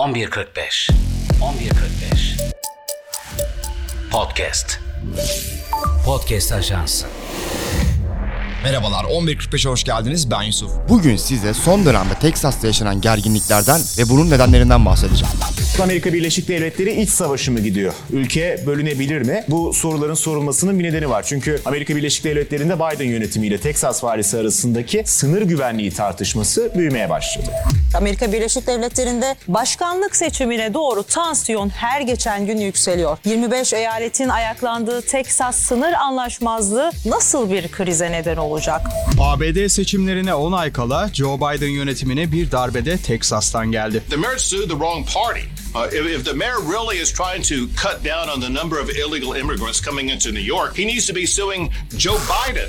11.45 11.45 Podcast. Podcast Ajansı. Merhabalar 11.45'e hoş geldiniz. Ben Yusuf. Bugün size son dönemde Teksas'ta yaşanan gerginliklerden ve bunun nedenlerinden bahsedeceğim. Amerika Birleşik Devletleri iç savaşı mı gidiyor? Ülke bölünebilir mi? Bu soruların sorulmasının bir nedeni var. Çünkü Amerika Birleşik Devletleri'nde Biden yönetimiyle Teksas valisi arasındaki sınır güvenliği tartışması büyümeye başladı. Amerika Birleşik Devletleri'nde başkanlık seçimine doğru tansiyon her geçen gün yükseliyor. 25 eyaletin ayaklandığı Teksas sınır anlaşmazlığı nasıl bir krize neden olacak? ABD seçimlerine 10 ay kala Joe Biden yönetimine bir darbede Teksas'tan geldi. The mayor sued the wrong party. Uh, if, if the mayor really is trying to cut down on the number of illegal immigrants coming into New York, he needs to be suing Joe Biden.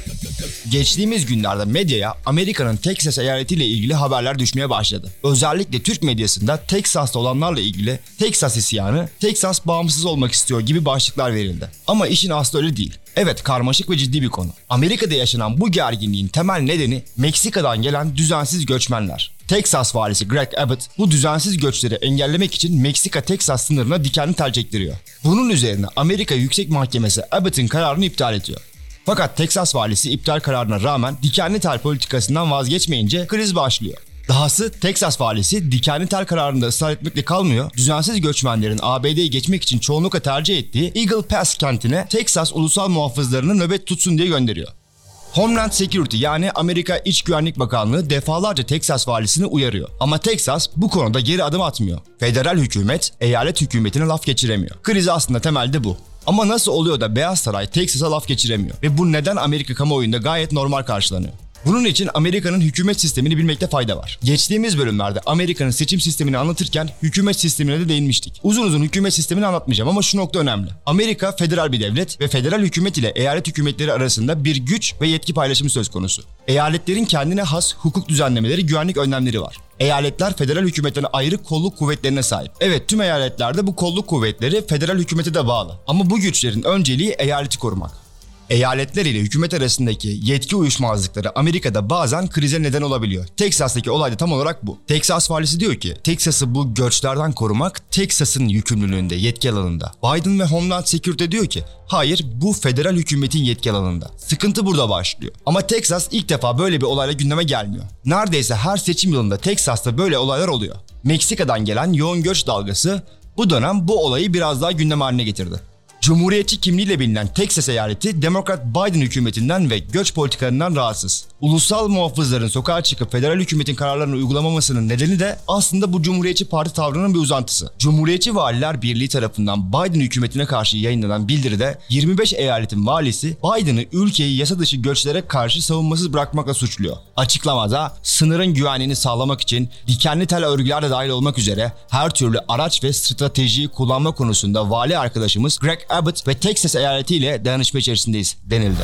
Geçtiğimiz günlerde medyaya Amerika'nın Teksas eyaletiyle ilgili haberler düşmeye başladı. Özellikle Türk medyasında Teksas'ta olanlarla ilgili Teksas isyanı, Teksas bağımsız olmak istiyor gibi başlıklar verildi. Ama işin aslı öyle değil. Evet karmaşık ve ciddi bir konu. Amerika'da yaşanan bu gerginliğin temel nedeni Meksika'dan gelen düzensiz göçmenler. Texas valisi Greg Abbott bu düzensiz göçleri engellemek için Meksika-Teksas sınırına dikenli tel çektiriyor. Bunun üzerine Amerika Yüksek Mahkemesi Abbott'ın kararını iptal ediyor. Fakat Teksas valisi iptal kararına rağmen dikenli tel politikasından vazgeçmeyince kriz başlıyor. Dahası Teksas valisi dikenli tel kararında ısrar etmekle kalmıyor. Düzensiz göçmenlerin ABD'ye geçmek için çoğunlukla tercih ettiği Eagle Pass kentine Teksas ulusal muhafızlarını nöbet tutsun diye gönderiyor. Homeland Security yani Amerika İç Güvenlik Bakanlığı defalarca Teksas valisini uyarıyor. Ama Teksas bu konuda geri adım atmıyor. Federal hükümet eyalet hükümetine laf geçiremiyor. Kriz aslında temelde bu. Ama nasıl oluyor da Beyaz Saray Teksas'a laf geçiremiyor? Ve bu neden Amerika kamuoyunda gayet normal karşılanıyor? Bunun için Amerika'nın hükümet sistemini bilmekte fayda var. Geçtiğimiz bölümlerde Amerika'nın seçim sistemini anlatırken hükümet sistemine de değinmiştik. Uzun uzun hükümet sistemini anlatmayacağım ama şu nokta önemli. Amerika federal bir devlet ve federal hükümet ile eyalet hükümetleri arasında bir güç ve yetki paylaşımı söz konusu. Eyaletlerin kendine has hukuk düzenlemeleri, güvenlik önlemleri var. Eyaletler federal hükümetten ayrı kolluk kuvvetlerine sahip. Evet tüm eyaletlerde bu kolluk kuvvetleri federal hükümete de bağlı. Ama bu güçlerin önceliği eyaleti korumak. Eyaletler ile hükümet arasındaki yetki uyuşmazlıkları Amerika'da bazen krize neden olabiliyor. Teksas'taki olay da tam olarak bu. Teksas valisi diyor ki Teksas'ı bu göçlerden korumak Teksas'ın yükümlülüğünde, yetki alanında. Biden ve Homeland Security diyor ki hayır bu federal hükümetin yetki alanında. Sıkıntı burada başlıyor. Ama Teksas ilk defa böyle bir olayla gündeme gelmiyor. Neredeyse her seçim yılında Teksas'ta böyle olaylar oluyor. Meksika'dan gelen yoğun göç dalgası bu dönem bu olayı biraz daha gündem haline getirdi. Cumhuriyetçi kimliğiyle bilinen Texas eyaleti Demokrat Biden hükümetinden ve göç politikalarından rahatsız. Ulusal muhafızların sokağa çıkıp federal hükümetin kararlarını uygulamamasının nedeni de aslında bu Cumhuriyetçi Parti tavrının bir uzantısı. Cumhuriyetçi Valiler Birliği tarafından Biden hükümetine karşı yayınlanan bildiride 25 eyaletin valisi Biden'ı ülkeyi yasa dışı göçlere karşı savunmasız bırakmakla suçluyor. Açıklamada sınırın güvenliğini sağlamak için dikenli tel örgüler de dahil olmak üzere her türlü araç ve stratejiyi kullanma konusunda vali arkadaşımız Greg Abbott ve Texas eyaleti ile dayanışma içerisindeyiz denildi.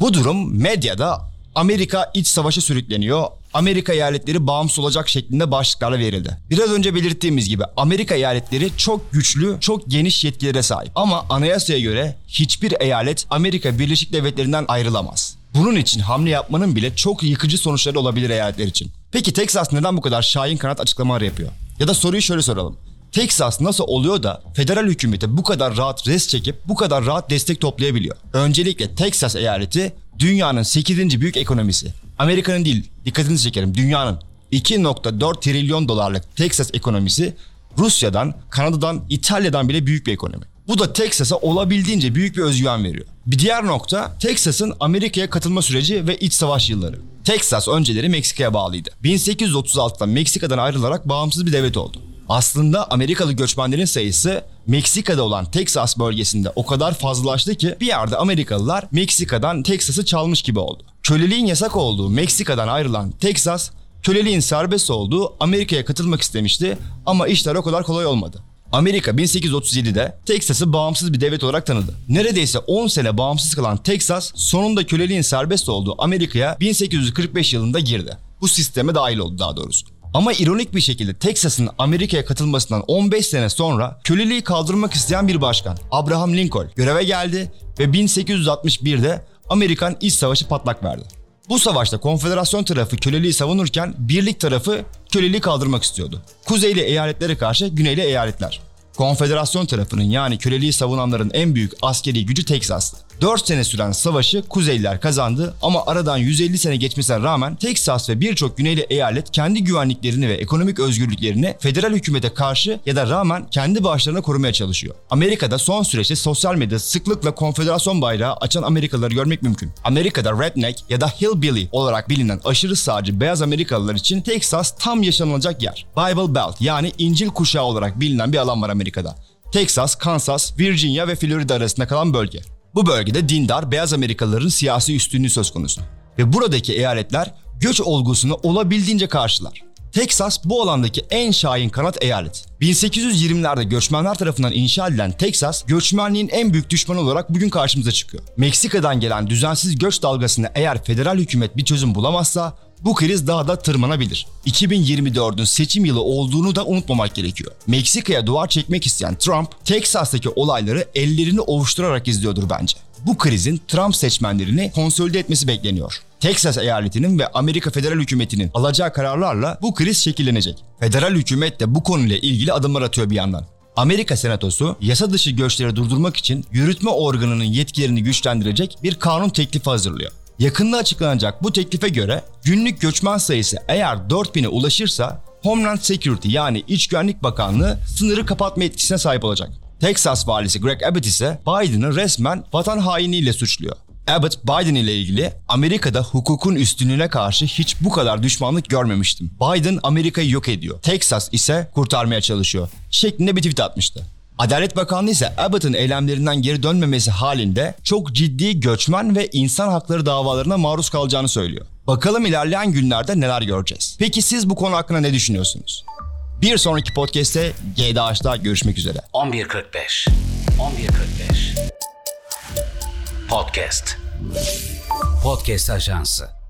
Bu durum medyada Amerika iç savaşa sürükleniyor. Amerika eyaletleri bağımsız olacak şeklinde başlıklarla verildi. Biraz önce belirttiğimiz gibi Amerika eyaletleri çok güçlü, çok geniş yetkilere sahip. Ama anayasaya göre hiçbir eyalet Amerika Birleşik Devletleri'nden ayrılamaz. Bunun için hamle yapmanın bile çok yıkıcı sonuçları olabilir eyaletler için. Peki Texas neden bu kadar şahin kanat açıklamalar yapıyor? Ya da soruyu şöyle soralım. Texas nasıl oluyor da federal hükümete bu kadar rahat res çekip bu kadar rahat destek toplayabiliyor? Öncelikle Texas eyaleti dünyanın 8. büyük ekonomisi. Amerika'nın değil, dikkatinizi çekerim dünyanın 2.4 trilyon dolarlık Texas ekonomisi Rusya'dan, Kanada'dan, İtalya'dan bile büyük bir ekonomi. Bu da Texas'a olabildiğince büyük bir özgüven veriyor. Bir diğer nokta Texas'ın Amerika'ya katılma süreci ve iç savaş yılları. Texas önceleri Meksika'ya bağlıydı. 1836'da Meksika'dan ayrılarak bağımsız bir devlet oldu. Aslında Amerikalı göçmenlerin sayısı Meksika'da olan Texas bölgesinde o kadar fazlalaştı ki bir yerde Amerikalılar Meksika'dan Texas'ı çalmış gibi oldu. Köleliğin yasak olduğu Meksika'dan ayrılan Texas, köleliğin serbest olduğu Amerika'ya katılmak istemişti ama işler o kadar kolay olmadı. Amerika 1837'de Texas'ı bağımsız bir devlet olarak tanıdı. Neredeyse 10 sene bağımsız kalan Texas sonunda köleliğin serbest olduğu Amerika'ya 1845 yılında girdi. Bu sisteme dahil oldu daha doğrusu. Ama ironik bir şekilde Texas'ın Amerika'ya katılmasından 15 sene sonra köleliği kaldırmak isteyen bir başkan Abraham Lincoln göreve geldi ve 1861'de Amerikan İç Savaşı patlak verdi. Bu savaşta konfederasyon tarafı köleliği savunurken birlik tarafı köleliği kaldırmak istiyordu. Kuzeyli eyaletlere karşı güneyli eyaletler. Konfederasyon tarafının yani köleliği savunanların en büyük askeri gücü Teksas'tı. 4 sene süren savaşı Kuzeyliler kazandı ama aradan 150 sene geçmesine rağmen Teksas ve birçok güneyli eyalet kendi güvenliklerini ve ekonomik özgürlüklerini federal hükümete karşı ya da rağmen kendi başlarına korumaya çalışıyor. Amerika'da son süreçte sosyal medyada sıklıkla konfederasyon bayrağı açan Amerikalıları görmek mümkün. Amerika'da redneck ya da hillbilly olarak bilinen aşırı sağcı beyaz Amerikalılar için Teksas tam yaşanılacak yer. Bible Belt yani İncil kuşağı olarak bilinen bir alan var Amerika'da. Texas, Kansas, Virginia ve Florida arasında kalan bölge. Bu bölgede dindar beyaz Amerikalıların siyasi üstünlüğü söz konusu. Ve buradaki eyaletler göç olgusunu olabildiğince karşılar. Texas bu alandaki en şahin kanat eyalet. 1820'lerde göçmenler tarafından inşa edilen Texas, göçmenliğin en büyük düşmanı olarak bugün karşımıza çıkıyor. Meksika'dan gelen düzensiz göç dalgasına eğer federal hükümet bir çözüm bulamazsa bu kriz daha da tırmanabilir. 2024'ün seçim yılı olduğunu da unutmamak gerekiyor. Meksika'ya duvar çekmek isteyen Trump, Teksas'taki olayları ellerini ovuşturarak izliyordur bence. Bu krizin Trump seçmenlerini konsolide etmesi bekleniyor. Texas eyaletinin ve Amerika federal hükümetinin alacağı kararlarla bu kriz şekillenecek. Federal hükümet de bu konuyla ilgili adımlar atıyor bir yandan. Amerika Senatosu yasa dışı göçleri durdurmak için yürütme organının yetkilerini güçlendirecek bir kanun teklifi hazırlıyor. Yakında açıklanacak bu teklife göre günlük göçmen sayısı eğer 4000'e ulaşırsa Homeland Security yani İç Güvenlik Bakanlığı sınırı kapatma etkisine sahip olacak. Texas valisi Greg Abbott ise Biden'ı resmen vatan hainliğiyle suçluyor. Abbott Biden ile ilgili Amerika'da hukukun üstünlüğüne karşı hiç bu kadar düşmanlık görmemiştim. Biden Amerika'yı yok ediyor. Texas ise kurtarmaya çalışıyor. Şeklinde bir tweet atmıştı. Adalet Bakanlığı ise Abbott'ın eylemlerinden geri dönmemesi halinde çok ciddi göçmen ve insan hakları davalarına maruz kalacağını söylüyor. Bakalım ilerleyen günlerde neler göreceğiz. Peki siz bu konu hakkında ne düşünüyorsunuz? Bir sonraki podcast'te GDH'da görüşmek üzere. 11.45 11.45 Podcast Podcast Ajansı